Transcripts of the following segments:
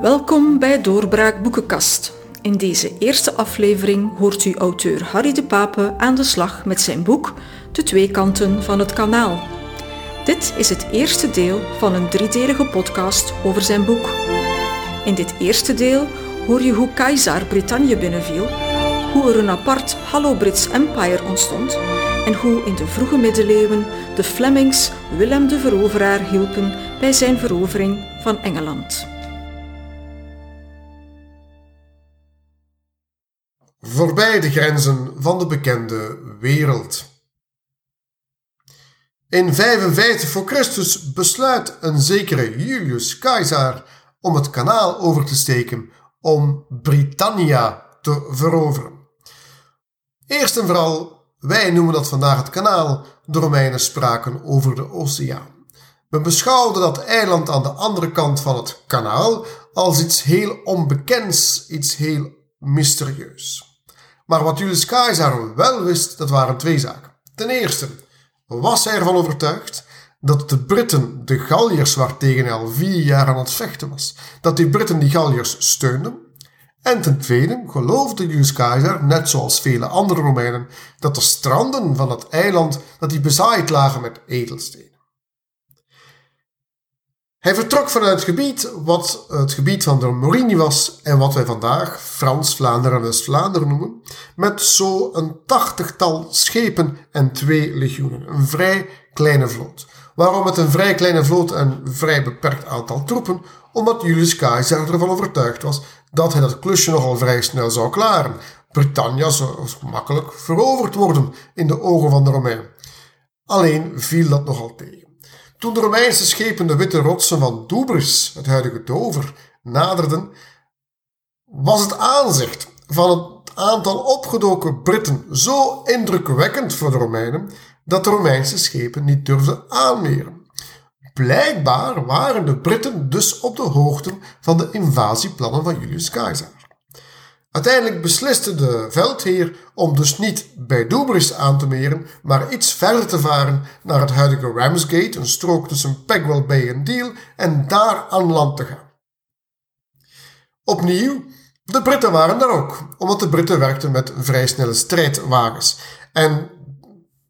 Welkom bij Doorbraak Boekenkast. In deze eerste aflevering hoort u auteur Harry de Pape aan de slag met zijn boek De twee kanten van het kanaal. Dit is het eerste deel van een driedelige podcast over zijn boek. In dit eerste deel hoor je hoe Keizer Brittannië binnenviel, hoe er een apart Hallo-Brits Empire ontstond en hoe in de vroege middeleeuwen de Flemings Willem de Veroveraar hielpen bij zijn verovering van Engeland. Voorbij de grenzen van de bekende wereld. In 55 voor Christus besluit een zekere Julius Caesar om het kanaal over te steken om Britannia te veroveren. Eerst en vooral, wij noemen dat vandaag het kanaal, de Romeinen spraken over de oceaan. We beschouwden dat eiland aan de andere kant van het kanaal als iets heel onbekends, iets heel mysterieus. Maar wat Julius Caesar wel wist, dat waren twee zaken. Ten eerste was hij ervan overtuigd dat de Britten de Galliërs waartegen hij al vier jaar aan het vechten was, dat die Britten die Galliërs steunden. En ten tweede geloofde Julius Caesar, net zoals vele andere Romeinen, dat de stranden van het eiland dat die bezaaid lagen met edelstenen. Hij vertrok vanuit het gebied wat het gebied van de Morini was en wat wij vandaag Frans-Vlaanderen en West-Vlaanderen noemen, met zo'n tachtigtal schepen en twee legioenen. Een vrij kleine vloot. Waarom met een vrij kleine vloot en een vrij beperkt aantal troepen? Omdat Julius Caesar ervan overtuigd was dat hij dat klusje nogal vrij snel zou klaren. Britannia zou makkelijk veroverd worden in de ogen van de Romeinen. Alleen viel dat nogal tegen. Toen de Romeinse schepen de witte rotsen van Doubris, het huidige Dover, naderden, was het aanzicht van het aantal opgedoken Britten zo indrukwekkend voor de Romeinen dat de Romeinse schepen niet durfden aanmeren. Blijkbaar waren de Britten dus op de hoogte van de invasieplannen van Julius Caesar. Uiteindelijk besliste de veldheer om dus niet bij Doubris aan te meren, maar iets verder te varen naar het huidige Ramsgate, een strook tussen Pegwell Bay en Deal, en daar aan land te gaan. Opnieuw, de Britten waren daar ook, omdat de Britten werkten met vrij snelle strijdwagens. En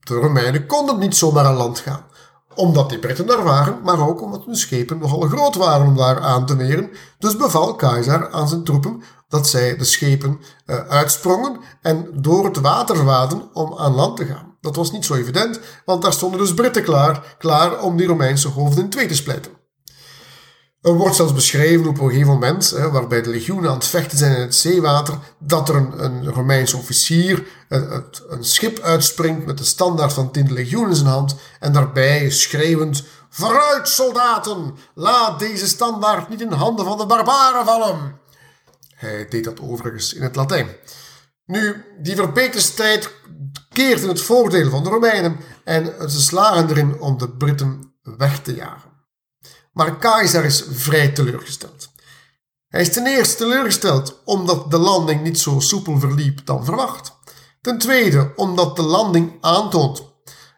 de Romeinen konden niet zomaar aan land gaan omdat die Britten daar waren, maar ook omdat hun schepen nogal groot waren om daar aan te meren. Dus beval Keizer aan zijn troepen dat zij de schepen uh, uitsprongen en door het water waden om aan land te gaan. Dat was niet zo evident, want daar stonden dus Britten klaar, klaar om die Romeinse hoofden in twee te splijten. Er wordt zelfs beschreven op een gegeven moment, hè, waarbij de legioenen aan het vechten zijn in het zeewater, dat er een, een Romeins officier een, een, schip uitspringt met de standaard van 10 legioen in zijn hand en daarbij schreeuwend: Vooruit, soldaten! Laat deze standaard niet in handen van de barbaren vallen! Hij deed dat overigens in het Latijn. Nu, die verbeterde strijd keert in het voordeel van de Romeinen en ze slagen erin om de Britten weg te jagen. Maar Keizer is vrij teleurgesteld. Hij is ten eerste teleurgesteld omdat de landing niet zo soepel verliep dan verwacht. Ten tweede omdat de landing aantoont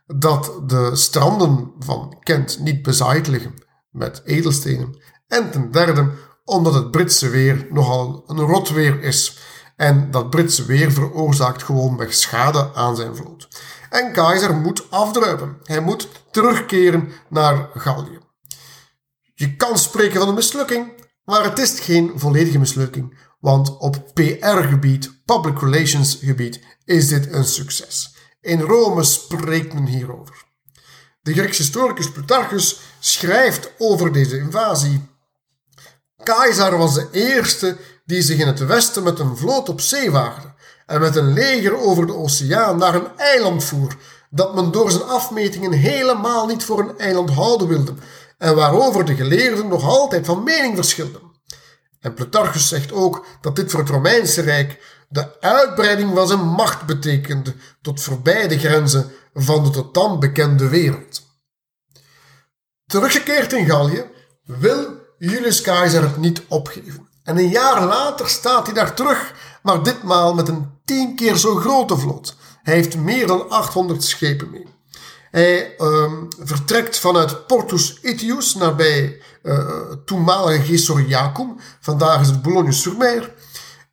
dat de stranden van Kent niet bezaaid liggen met edelstenen. En ten derde omdat het Britse weer nogal een rot weer is. En dat Britse weer veroorzaakt gewoonweg schade aan zijn vloot. En Keizer moet afdruipen. Hij moet terugkeren naar Gallië. Je kan spreken van een mislukking, maar het is geen volledige mislukking, want op PR-gebied, public relations gebied, is dit een succes. In Rome spreekt men hierover. De Griekse historicus Plutarchus schrijft over deze invasie. Caesar was de eerste die zich in het westen met een vloot op zee waagde en met een leger over de oceaan naar een eiland voer dat men door zijn afmetingen helemaal niet voor een eiland houden wilde, en waarover de geleerden nog altijd van mening verschilden. En Plutarchus zegt ook dat dit voor het Romeinse Rijk de uitbreiding van zijn macht betekende tot voorbij de grenzen van de tot dan bekende wereld. Teruggekeerd in Gallië wil Julius Caesar het niet opgeven. En een jaar later staat hij daar terug, maar ditmaal met een tien keer zo grote vloot. Hij heeft meer dan 800 schepen mee. Hij um, vertrekt vanuit Portus Itius nabij uh, toenmalige Gesoriacum. Vandaag is het Boulogne-sur-Mer.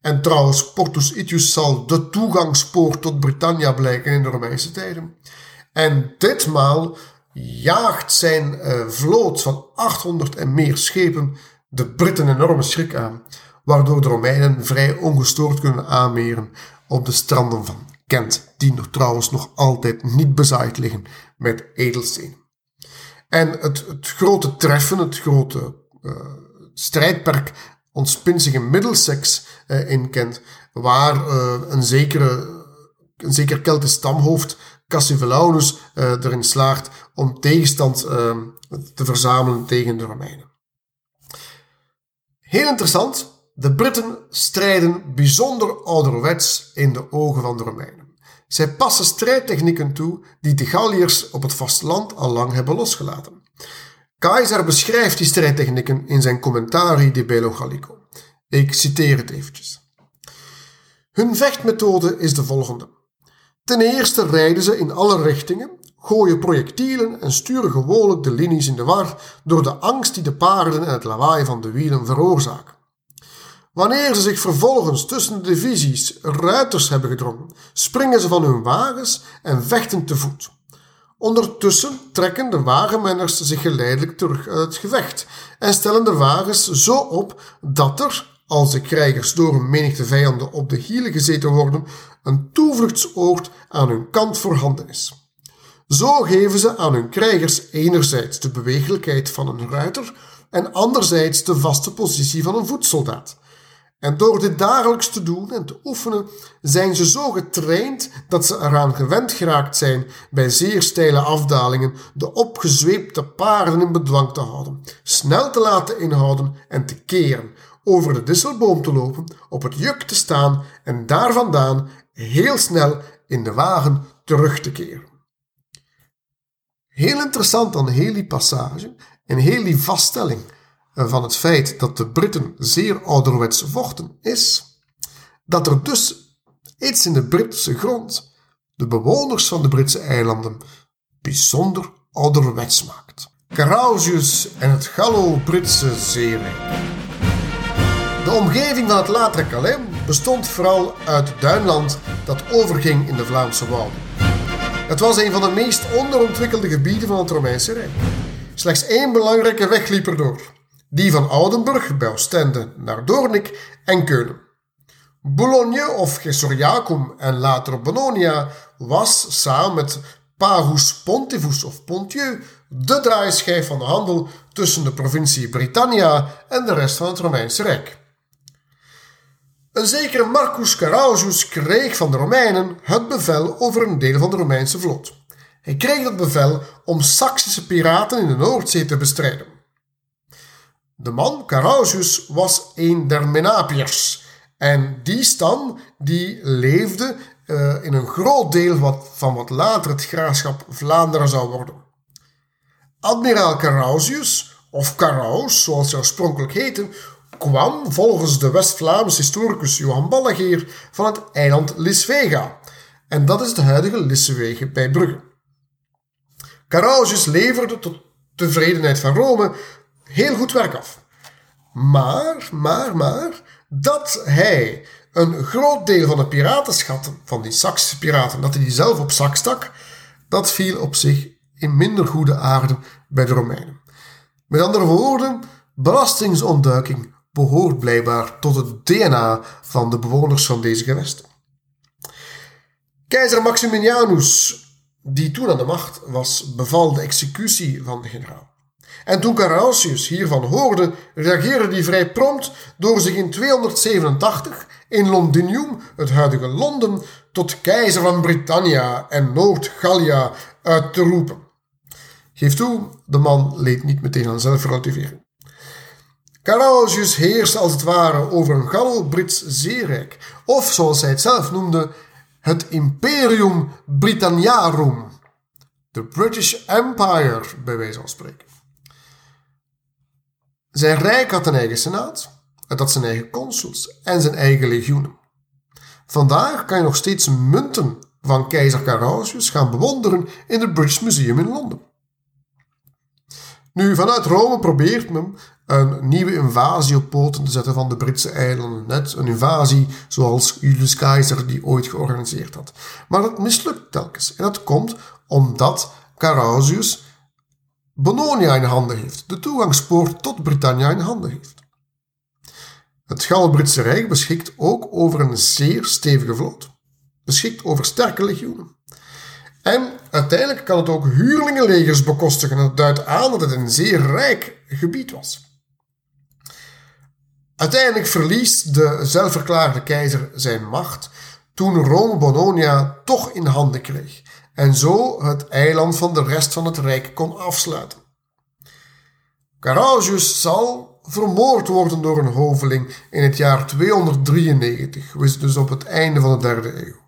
En trouwens, Portus Itius zal de toegangspoort tot Britannia blijken in de Romeinse tijden. En ditmaal jaagt zijn uh, vloot van 800 en meer schepen de Britten enorme schrik aan, waardoor de Romeinen vrij ongestoord kunnen aanmeren op de stranden van Kent, die nog trouwens nog altijd niet bezaaid liggen met edelstenen. En het, het grote treffen, het grote uh, strijdperk ontspint zich in Middlesex uh, in Kent, waar uh, een, zekere, een zeker Keltisch stamhoofd, Cassivellaunus, erin slaagt om tegenstand te verzamelen tegen de Romeinen. Heel interessant, de Britten strijden bijzonder ouderwets in de ogen van de Romeinen. Zij passen strijdtechnieken toe die de Galliërs op het vasteland al lang hebben losgelaten. Keizer beschrijft die strijdtechnieken in zijn Commentari di Bello Gallico. Ik citeer het eventjes. Hun vechtmethode is de volgende. Ten eerste rijden ze in alle richtingen, gooien projectielen en sturen gewoonlijk de linies in de war door de angst die de paarden en het lawaai van de wielen veroorzaken. Wanneer ze zich vervolgens tussen de divisies ruiters hebben gedrongen, springen ze van hun wagens en vechten te voet. Ondertussen trekken de wagenmenners zich geleidelijk terug uit het gevecht en stellen de wagens zo op dat er, als de krijgers door een menigte vijanden op de hielen gezeten worden, een toevluchtsoord aan hun kant voorhanden is. Zo geven ze aan hun krijgers enerzijds de bewegelijkheid van een ruiter en anderzijds de vaste positie van een voetsoldaat. En door dit dagelijks te doen en te oefenen, zijn ze zo getraind dat ze eraan gewend geraakt zijn bij zeer steile afdalingen de opgezweepte paarden in bedwang te houden, snel te laten inhouden en te keren, over de disselboom te lopen, op het juk te staan en daar vandaan heel snel in de wagen terug te keren. Heel interessant aan heel die passage en heel die vaststelling van het feit dat de Britten zeer ouderwets vochten, is dat er dus iets in de Britse grond de bewoners van de Britse eilanden bijzonder ouderwets maakt. Carausius en het Gallo-Britse zeerijk. De omgeving van het latere Calais bestond vooral uit duinland dat overging in de Vlaamse wouden. Het was een van de meest onderontwikkelde gebieden van het Romeinse Rijk. Slechts één belangrijke weg liep erdoor, die van Oudenburg bij Oostende naar Doornik en Keulen. Boulogne of Gesoriacum en later Bononia was samen met Pagus Pontivus of Pontieu de draaischijf van de handel tussen de provincie Britannia en de rest van het Romeinse Rijk. Een zekere Marcus Carausius kreeg van de Romeinen het bevel over een deel van de Romeinse vloot. Hij kreeg het bevel om Saksische piraten in de Noordzee te bestrijden. De man, Carausius, was een der Menapiërs. En die stam die leefde uh, in een groot deel wat, van wat later het graafschap Vlaanderen zou worden. Admiraal Carausius, of Caraus, zoals hij oorspronkelijk heette, kwam volgens de West-Vlaamse historicus Johan Ballegeer van het eiland Lisvega. En dat is de huidige Lissewege bij Brugge. Carausius leverde tot tevredenheid van Rome heel goed werk af. Maar, maar, maar, dat hij een groot deel van de piratenschatten, van die Saksische piraten, dat hij die zelf op zak stak, dat viel op zich in minder goede aarde bij de Romeinen. Met andere woorden, belastingsontduiking behoort blijkbaar tot het DNA van de bewoners van deze gewesten. Keizer Maximinianus, die toen aan de macht was, beval de executie van de generaal. En toen Carausius hiervan hoorde, reageerde hij vrij prompt door zich in 287 in Londinium, het huidige Londen, tot keizer van Britannia en Noord-Gallia uit te roepen. Geef toe, de man leed niet meteen aan zelfrelativering. Carausius heerste als het ware over een Gallo-Brits zeerijk, of zoals hij het zelf noemde, het Imperium Britanniarum, de British Empire bij wijze van spreken. Zijn rijk had een eigen senaat, het had zijn eigen consuls en zijn eigen legioenen. Vandaag kan je nog steeds munten van keizer Carausius gaan bewonderen in het British Museum in Londen. Nu, vanuit Rome probeert men een nieuwe invasie op poten te zetten van de Britse eilanden. Net een invasie zoals Julius Caesar die ooit georganiseerd had. Maar dat mislukt telkens. En dat komt omdat Carausius Bononia in handen heeft, de toegangspoort tot Britannia in handen heeft. Het Gal-Britse Rijk beschikt ook over een zeer stevige vloot, beschikt over sterke legioenen. En uiteindelijk kan het ook huurlingenlegers bekostigen. Het duidt aan dat het een zeer rijk gebied was. Uiteindelijk verliest de zelfverklaarde keizer zijn macht toen Rome Bononia toch in handen kreeg en zo het eiland van de rest van het rijk kon afsluiten. Carausius zal vermoord worden door een hoveling in het jaar 293, dus op het einde van de derde eeuw.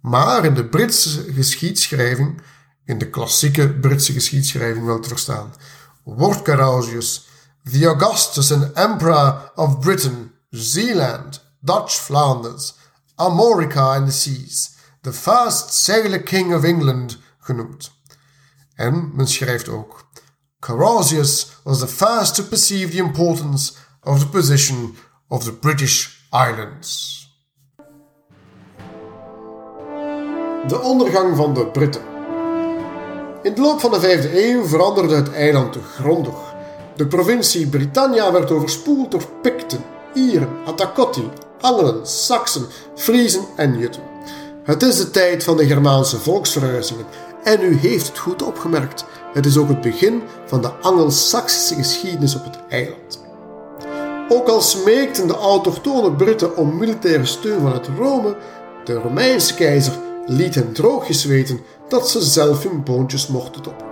Maar in de Britse geschiedschrijving, in de klassieke Britse geschiedschrijving wel te verstaan, wordt Carausius the Augustus and Emperor of Britain, Zeeland, Dutch Flanders, Amorica and the Seas, the first sailor king of England genoemd. En men schrijft ook: Carausius was the first to perceive the importance of the position of the British Islands. De ondergang van de Britten. In de loop van de 5e eeuw veranderde het eiland grondig. De provincie Britannia werd overspoeld door Picten, Ieren, Atakoti, Angelen, Saksen, Friezen en Jutten. Het is de tijd van de Germaanse volksverhuizingen en u heeft het goed opgemerkt. Het is ook het begin van de Angelsaksische geschiedenis op het eiland. Ook al smeekten de autochtone Britten om militaire steun vanuit Rome, de Romeinse keizer liet hen droogjes weten dat ze zelf hun boontjes mochten toppen.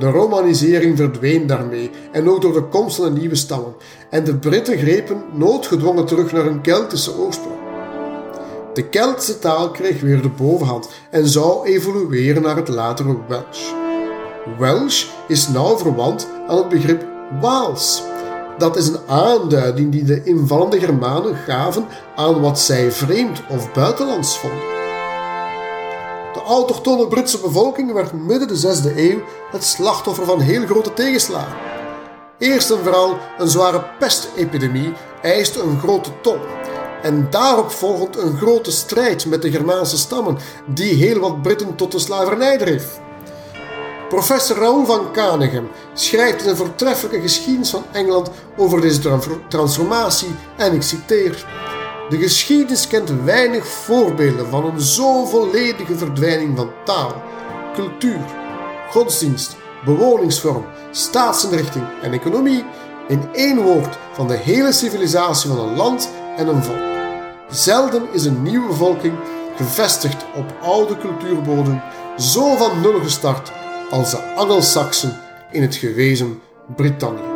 De romanisering verdween daarmee en ook door de komst van de nieuwe stammen, en de Britten grepen noodgedwongen terug naar hun Keltische oorsprong. De Keltische taal kreeg weer de bovenhand en zou evolueren naar het latere Welsh. Welsh is nauw verwant aan het begrip Waals. Dat is een aanduiding die de invallende Germanen gaven aan wat zij vreemd of buitenlands vonden. Autochtone Britse bevolking werd midden de 6e eeuw het slachtoffer van heel grote tegenslagen. Eerst en vooral een zware pestepidemie eiste een grote tol. En daarop volgend een grote strijd met de Germaanse stammen, die heel wat Britten tot de slavernij dreef. Professor Raoul van Kanegem schrijft in een voortreffelijke geschiedenis van Engeland over deze transformatie en ik citeer. De geschiedenis kent weinig voorbeelden van een zo volledige verdwijning van taal, cultuur, godsdienst, bewoningsvorm, staatsinrichting en economie in één woord van de hele civilisatie van een land en een volk. Zelden is een nieuwe bevolking gevestigd op oude cultuurbodem zo van nul gestart als de Angelsaksen in het gewezen Brittannië.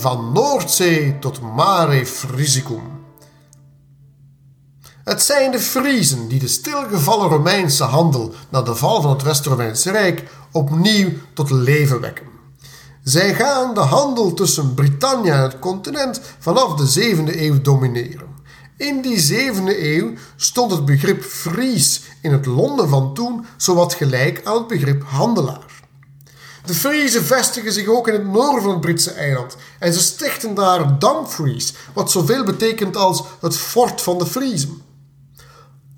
Van Noordzee tot Mare Frysicum. Het zijn de Friezen die de stilgevallen Romeinse handel na de val van het West-Romeinse Rijk opnieuw tot leven wekken. Zij gaan de handel tussen Britannia en het continent vanaf de 7e eeuw domineren. In die 7e eeuw stond het begrip Fries in het Londen van toen zowat gelijk aan het begrip handelaar. De Friezen vestigen zich ook in het noorden van het Britse eiland en ze stichten daar Dumfries, wat zoveel betekent als het fort van de Friezen.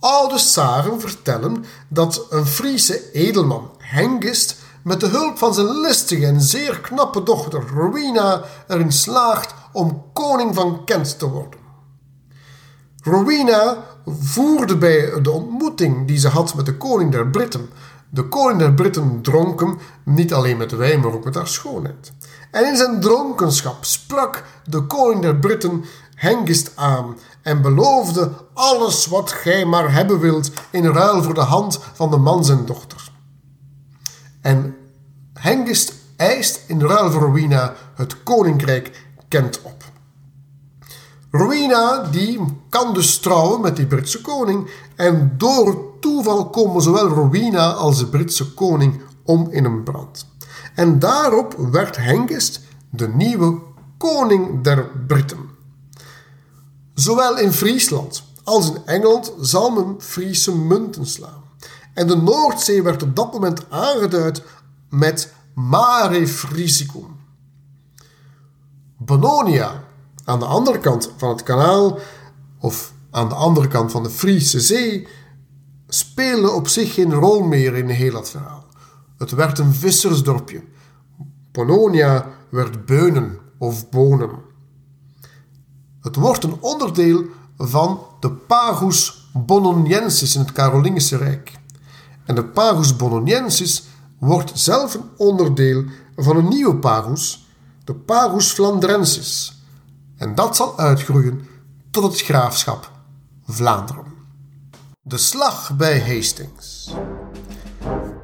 Oude sagen vertellen dat een Friese edelman, Hengist, met de hulp van zijn listige en zeer knappe dochter Rowena erin slaagt om koning van Kent te worden. Rowena voerde bij de ontmoeting die ze had met de koning der Britten de koning der Britten dronken, niet alleen met wijn, maar ook met haar schoonheid. En in zijn dronkenschap sprak de koning der Britten Hengist aan en beloofde alles wat gij maar hebben wilt in ruil voor de hand van de man zijn dochter. En Hengist eist in ruil voor Rowena het koninkrijk Kent op. Rowena die kan dus trouwen met die Britse koning en door toeval komen zowel Rowena als de Britse koning om in een brand. En daarop werd Hengist, de nieuwe koning der Britten. Zowel in Friesland als in Engeland zal men Friese munten slaan. En de Noordzee werd op dat moment aangeduid met Mare Frisicum. Bononia, aan de andere kant van het kanaal, of aan de andere kant van de Friese Zee, speelde op zich geen rol meer in heel dat verhaal. Het werd een vissersdorpje. Bononia werd beunen of bonen. Het wordt een onderdeel van de Pagus Bononiensis in het Carolingische Rijk. En de Pagus Bononiensis wordt zelf een onderdeel van een nieuwe Pagus, de Pagus Flandrensis. En dat zal uitgroeien tot het graafschap Vlaanderen. De slag bij Hastings.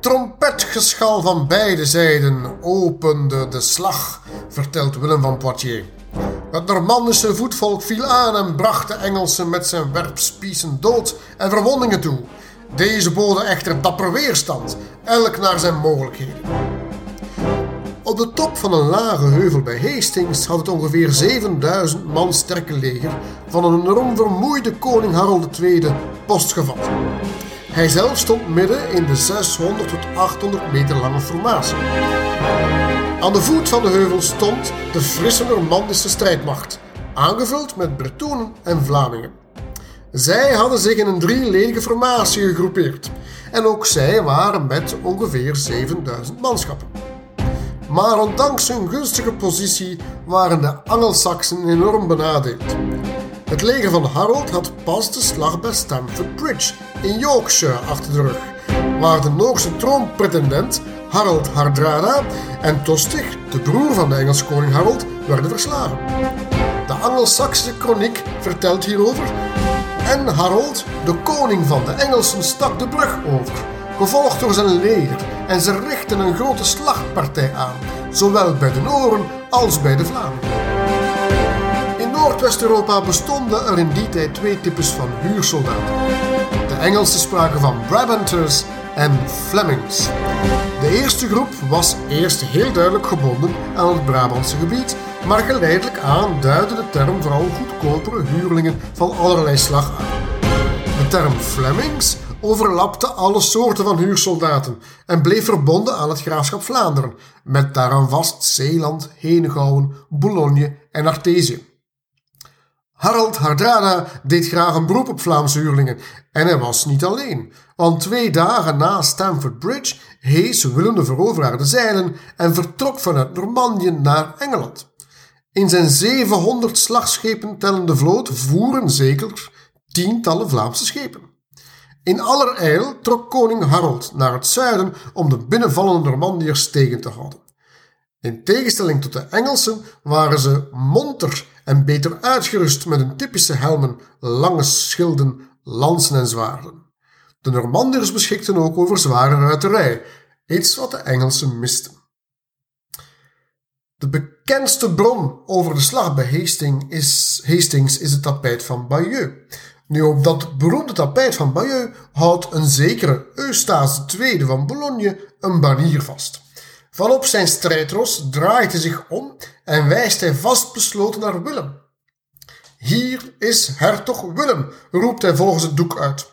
Trompetgeschal van beide zijden opende de slag, vertelt Willem van Poitiers. Het Normandische voetvolk viel aan en bracht de Engelsen met zijn werpspiezen dood en verwondingen toe. Deze boden echter dapper weerstand, elk naar zijn mogelijkheden. Op de top van een lage heuvel bij Hastings had het ongeveer 7000 man sterke leger van een enorm vermoeide koning Harold II postgevat. Hij zelf stond midden in de 600 tot 800 meter lange formatie. Aan de voet van de heuvel stond de frisse Normandische strijdmacht, aangevuld met Bretonen en Vlamingen. Zij hadden zich in een drieledige formatie gegroepeerd en ook zij waren met ongeveer 7000 manschappen. Maar ondanks hun gunstige positie waren de Angelsaksen enorm benadeeld. Het leger van Harold had pas de slag bij Stamford Bridge in Yorkshire achter de rug, waar de Noorse troonpretendent Harold Hardrada en Tostig, de broer van de Engelse koning Harold, werden verslagen. De Angelsaksische kroniek vertelt hierover. En Harold, de koning van de Engelsen, stak de brug over, gevolgd door zijn leger, en ze richtten een grote slagpartij aan, zowel bij de Noren als bij de Vlamingen. In Noordwest-Europa bestonden er in die tijd twee types van huursoldaten. De Engelsen spraken van Brabanters en Flemings. De eerste groep was eerst heel duidelijk gebonden aan het Brabantse gebied, maar geleidelijk aan duidde de term vooral goedkopere huurlingen van allerlei slag aan. De term Flemings overlapte alle soorten van huursoldaten en bleef verbonden aan het graafschap Vlaanderen, met daaraan vast Zeeland, Henegouwen, Boulogne en Artesië. Harald Hardrada deed graag een beroep op Vlaamse huurlingen en hij was niet alleen, want twee dagen na Stamford Bridge hees Willem de Veroveraar de zeilen en vertrok vanuit Normandië naar Engeland. In zijn 700 slagschepen tellende vloot voeren zeker tientallen Vlaamse schepen. In allerijl trok koning Harold naar het zuiden om de binnenvallende Normandiërs tegen te houden. In tegenstelling tot de Engelsen waren ze monter en beter uitgerust met hun typische helmen, lange schilden, lansen en zwaarden. De Normandiërs beschikten ook over zware ruiterij, iets wat de Engelsen misten. De bekendste bron over de slag bij Hastings is, Hastings is het tapijt van Bayeux. Nu, op dat beroemde tapijt van Bayeux houdt een zekere Eustace II van Boulogne een banier vast. Vanop zijn strijdros draait hij zich om en wijst hij vastbesloten naar Willem. Hier is hertog Willem, roept hij volgens het doek uit.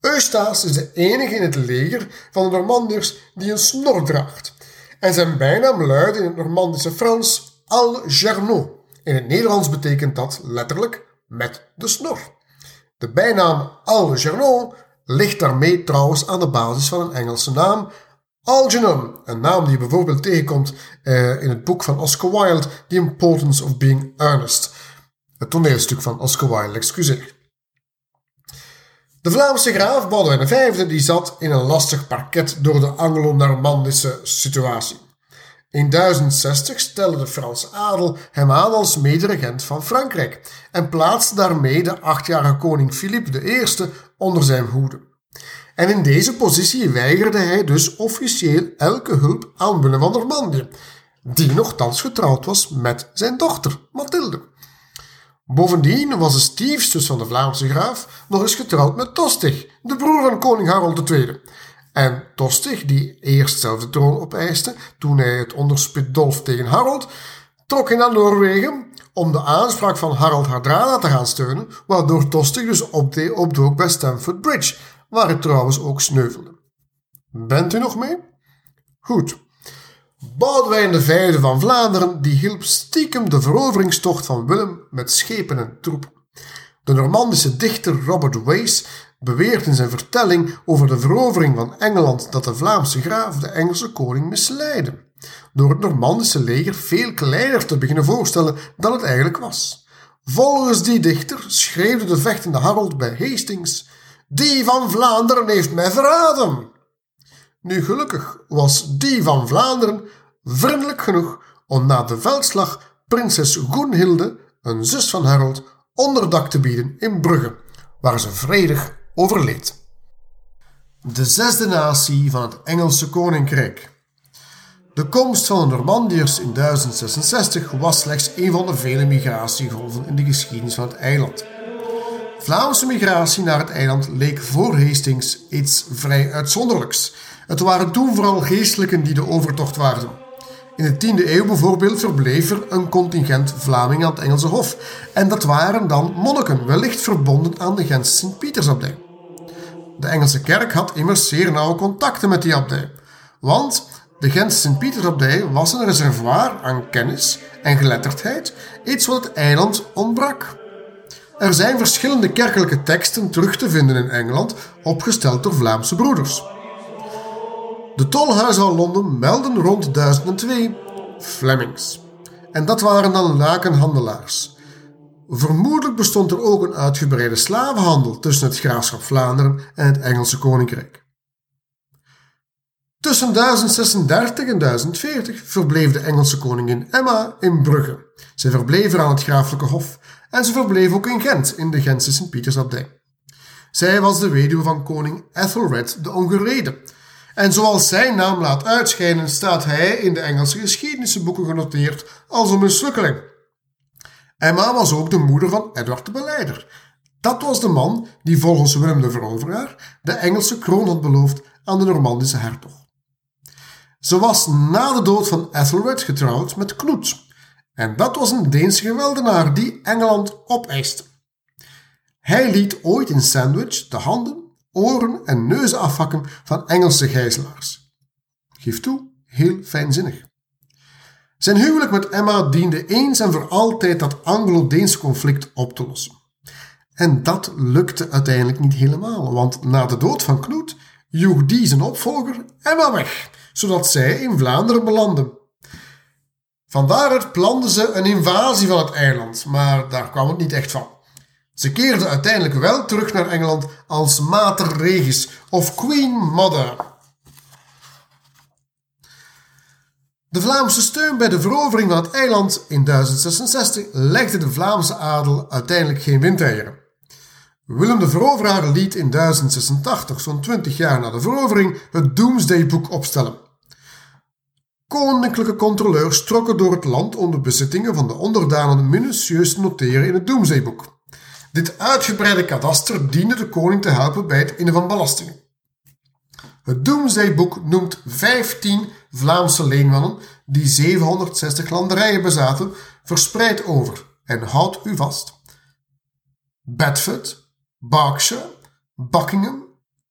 Eustace is de enige in het leger van de Normandiërs die een snor draagt. En zijn bijnaam luidt in het Normandische Frans Algernon. In het Nederlands betekent dat letterlijk met de snor. De bijnaam Algernon ligt daarmee trouwens aan de basis van een Engelse naam, Algernon, een naam die bijvoorbeeld tegenkomt uh, in het boek van Oscar Wilde, The Importance of Being Earnest. Het toneelstuk van Oscar Wilde, excuseer. De Vlaamse graaf Boudewijn V die zat in een lastig parket door de Anglo-Normandische situatie. In 1060 stelde de Franse adel hem aan als mederegent van Frankrijk en plaatste daarmee de achtjarige koning Philippe I onder zijn hoede. En in deze positie weigerde hij dus officieel elke hulp aan Willem van Normandië, die nogthans getrouwd was met zijn dochter, Mathilde. Bovendien was de stiefzus van de Vlaamse graaf nog eens getrouwd met Tostig, de broer van koning Harold II. En Tostig, die eerst zelf de troon opeiste toen hij het onderspit dolf tegen Harold, trok hij naar Noorwegen om de aanspraak van Harald Hardrada te gaan steunen, waardoor Tostig dus opdook bij Stamford Bridge, waar hij trouwens ook sneuvelde. Bent u nog mee? Goed. Boudewijn V van Vlaanderen die hielp stiekem de veroveringstocht van Willem met schepen en troepen. De Normandische dichter Robert Wace beweert in zijn vertelling over de verovering van Engeland dat de Vlaamse graaf de Engelse koning misleidde, door het Normandische leger veel kleiner te beginnen voorstellen dan het eigenlijk was. Volgens die dichter schreef de vechtende Harold bij Hastings: Die van Vlaanderen heeft mij verraden. Nu gelukkig was die van Vlaanderen vriendelijk genoeg om na de veldslag prinses Goenhilde, een zus van Harold, onderdak te bieden in Brugge, waar ze vredig overleed. De zesde natie van het Engelse Koninkrijk. De komst van de Normandiërs in 1066 was slechts een van de vele migratiegolven in de geschiedenis van het eiland. Vlaamse migratie naar het eiland leek voor Hastings iets vrij uitzonderlijks. Het waren toen vooral geestelijken die de overtocht waarden. In de 10e eeuw bijvoorbeeld verbleef er een contingent Vlamingen aan het Engelse Hof. En dat waren dan monniken, wellicht verbonden aan de Gentse Sint-Pietersabdij. De Engelse kerk had immers zeer nauwe contacten met die abdij. Want de Gentse Sint-Pietersabdij was een reservoir aan kennis en geletterdheid, iets wat het eiland ontbrak. Er zijn verschillende kerkelijke teksten terug te vinden in Engeland, opgesteld door Vlaamse broeders. De tolhuizen van Londen melden rond 1002 Flemings. En dat waren dan lakenhandelaars. Vermoedelijk bestond er ook een uitgebreide slavenhandel tussen het graafschap Vlaanderen en het Engelse koninkrijk. Tussen 1036 en 1040 verbleef de Engelse koningin Emma in Brugge. Ze verbleef er aan het graaflijke hof en ze verbleef ook in Gent in de Gentse Sint-Pietersabdij. Zij was de weduwe van koning Ethelred de Ongereden en zoals zijn naam laat uitschijnen, staat hij in de Engelse geschiedenisboeken genoteerd als een mislukkeling. Emma was ook de moeder van Edward de Beleider. Dat was de man die volgens Willem de Veroveraar de Engelse kroon had beloofd aan de Normandische hertog. Ze was na de dood van Ethelred getrouwd met Knut. En dat was een Deense geweldenaar die Engeland opeiste. Hij liet ooit in Sandwich de handen oren en neuzen afhakken van Engelse gijzelaars. Geef toe, heel fijnzinnig. Zijn huwelijk met Emma diende eens en voor altijd dat Anglo-Deense conflict op te lossen. En dat lukte uiteindelijk niet helemaal, want na de dood van Knoet joeg die zijn opvolger Emma weg, zodat zij in Vlaanderen belandde. Vandaaruit planden ze een invasie van het eiland, maar daar kwam het niet echt van. Ze keerde uiteindelijk wel terug naar Engeland als Mater Regis of Queen Mother. De Vlaamse steun bij de verovering van het eiland in 1066 legde de Vlaamse adel uiteindelijk geen windeieren. Willem de Veroveraar liet in 1086, zo'n 20 jaar na de verovering, het Doomsday-boek opstellen. Koninklijke controleurs trokken door het land om de bezittingen van de onderdanen minutieus te noteren in het Doomsday-boek. Dit uitgebreide kadaster diende de koning te helpen bij het innen van belastingen. Het Doomsday-boek noemt 15 Vlaamse leenmannen die 760 landerijen bezaten, verspreid over, en houdt u vast, Bedford, Berkshire, Buckingham,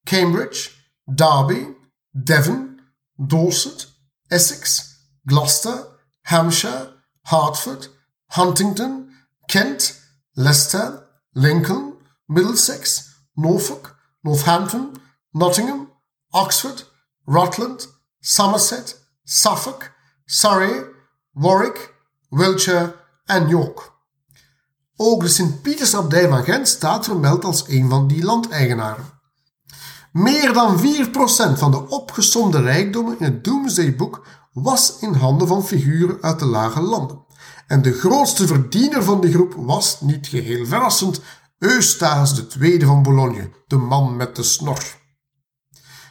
Cambridge, Derby, Devon, Dorset, Essex, Gloucester, Hampshire, Hertford, Huntingdon, Kent, Leicester, Lincoln, Middlesex, Norfolk, Northampton, Nottingham, Oxford, Rutland, Somerset, Suffolk, Surrey, Warwick, Wiltshire en York. Ook de Sint-Pietersabdij van Gent staat vermeld als een van die landeigenaren. Meer dan 4% van de opgesomde rijkdommen in het Doomsday-boek was in handen van figuren uit de lage landen. En de grootste verdiener van de groep was, niet geheel verrassend, Eustace II van Bologne, de man met de snor.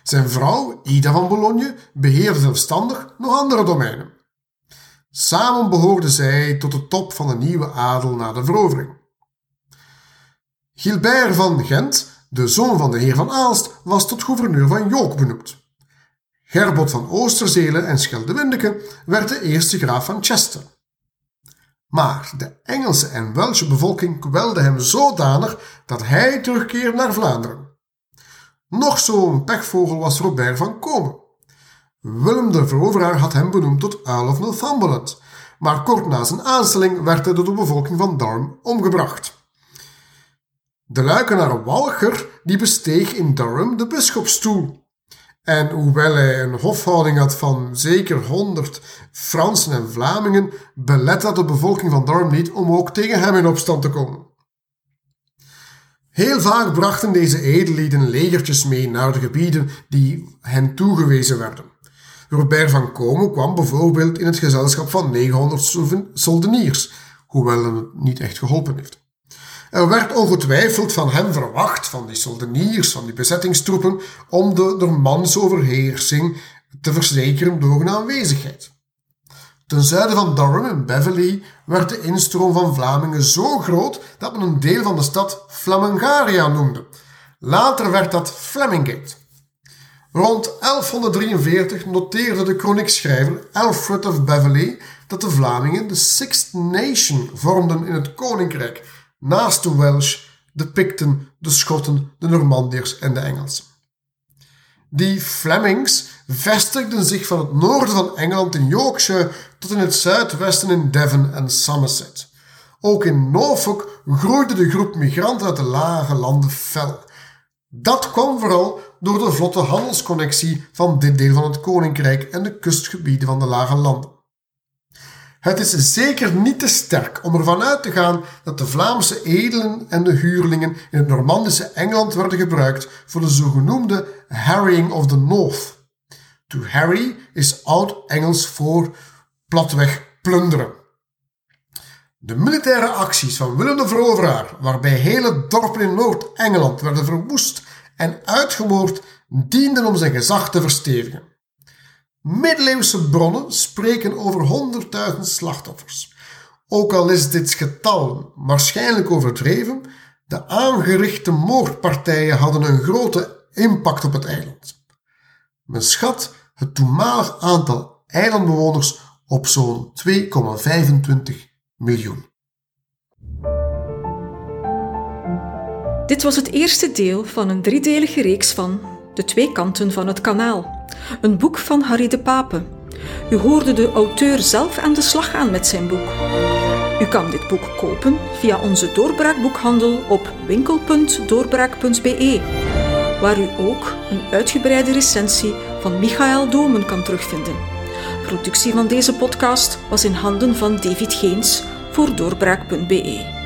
Zijn vrouw, Ida van Bologne, beheerde zelfstandig nog andere domeinen. Samen behoorden zij tot de top van de nieuwe adel na de verovering. Gilbert van Gent, de zoon van de heer van Aalst, was tot gouverneur van Jook benoemd. Gerbot van Oosterzelen en Scheldewindeke werd de eerste graaf van Chester. Maar de Engelse en Welsche bevolking kwelde hem zodanig dat hij terugkeerde naar Vlaanderen. Nog zo'n pechvogel was Robert van Komen. Willem de Veroveraar had hem benoemd tot Earl of Northumberland, maar kort na zijn aanstelling werd hij door de bevolking van Durham omgebracht. De luikenaar Walcher die besteeg in Durham de bisschopstoel. En hoewel hij een hofhouding had van zeker honderd Fransen en Vlamingen, belet dat de bevolking van Durham niet om ook tegen hem in opstand te komen. Heel vaak brachten deze edellieden legertjes mee naar de gebieden die hen toegewezen werden. Robert van Komen kwam bijvoorbeeld in het gezelschap van 900 soldeniers, hoewel het niet echt geholpen heeft. Er werd ongetwijfeld van hem verwacht, van die soldeniers, van die bezettingstroepen, om de Normandse te verzekeren door hun aanwezigheid. Ten zuiden van Durham en Beverley werd de instroom van Vlamingen zo groot dat men een deel van de stad Flamingaria noemde. Later werd dat Flemingate. Rond 1143 noteerde de chroniekschrijver Alfred of Beverley dat de Vlamingen de Sixth Nation vormden in het koninkrijk, naast de Welsh, de Picten, de Schotten, de Normandiërs en de Engelsen. Die Flemings vestigden zich van het noorden van Engeland in Yorkshire tot in het zuidwesten in Devon en Somerset. Ook in Norfolk groeide de groep migranten uit de lage landen fel. Dat kwam vooral door de vlotte handelsconnectie van dit deel van het koninkrijk en de kustgebieden van de lage landen. Het is zeker niet te sterk om ervan uit te gaan dat de Vlaamse edelen en de huurlingen in het Normandische Engeland werden gebruikt voor de zogenoemde harrying of the North. To harry is oud-Engels voor platweg plunderen. De militaire acties van Willem de Veroveraar, waarbij hele dorpen in Noord-Engeland werden verwoest en uitgemoord, dienden om zijn gezag te verstevigen. Middeleeuwse bronnen spreken over 100.000 slachtoffers. Ook al is dit getal waarschijnlijk overdreven, de aangerichte moordpartijen hadden een grote impact op het eiland. Men schat het toenmalig aantal eilandbewoners op zo'n 2,25 miljoen. Dit was het eerste deel van een driedelige reeks van De Twee Kanten van het Kanaal, een boek van Harry de Pape. U hoorde de auteur zelf aan de slag gaan met zijn boek. U kan dit boek kopen via onze doorbraakboekhandel op winkel.doorbraak.be, waar u ook een uitgebreide recensie van Michael Domen kan terugvinden. Productie van deze podcast was in handen van David Geens voor doorbraak.be.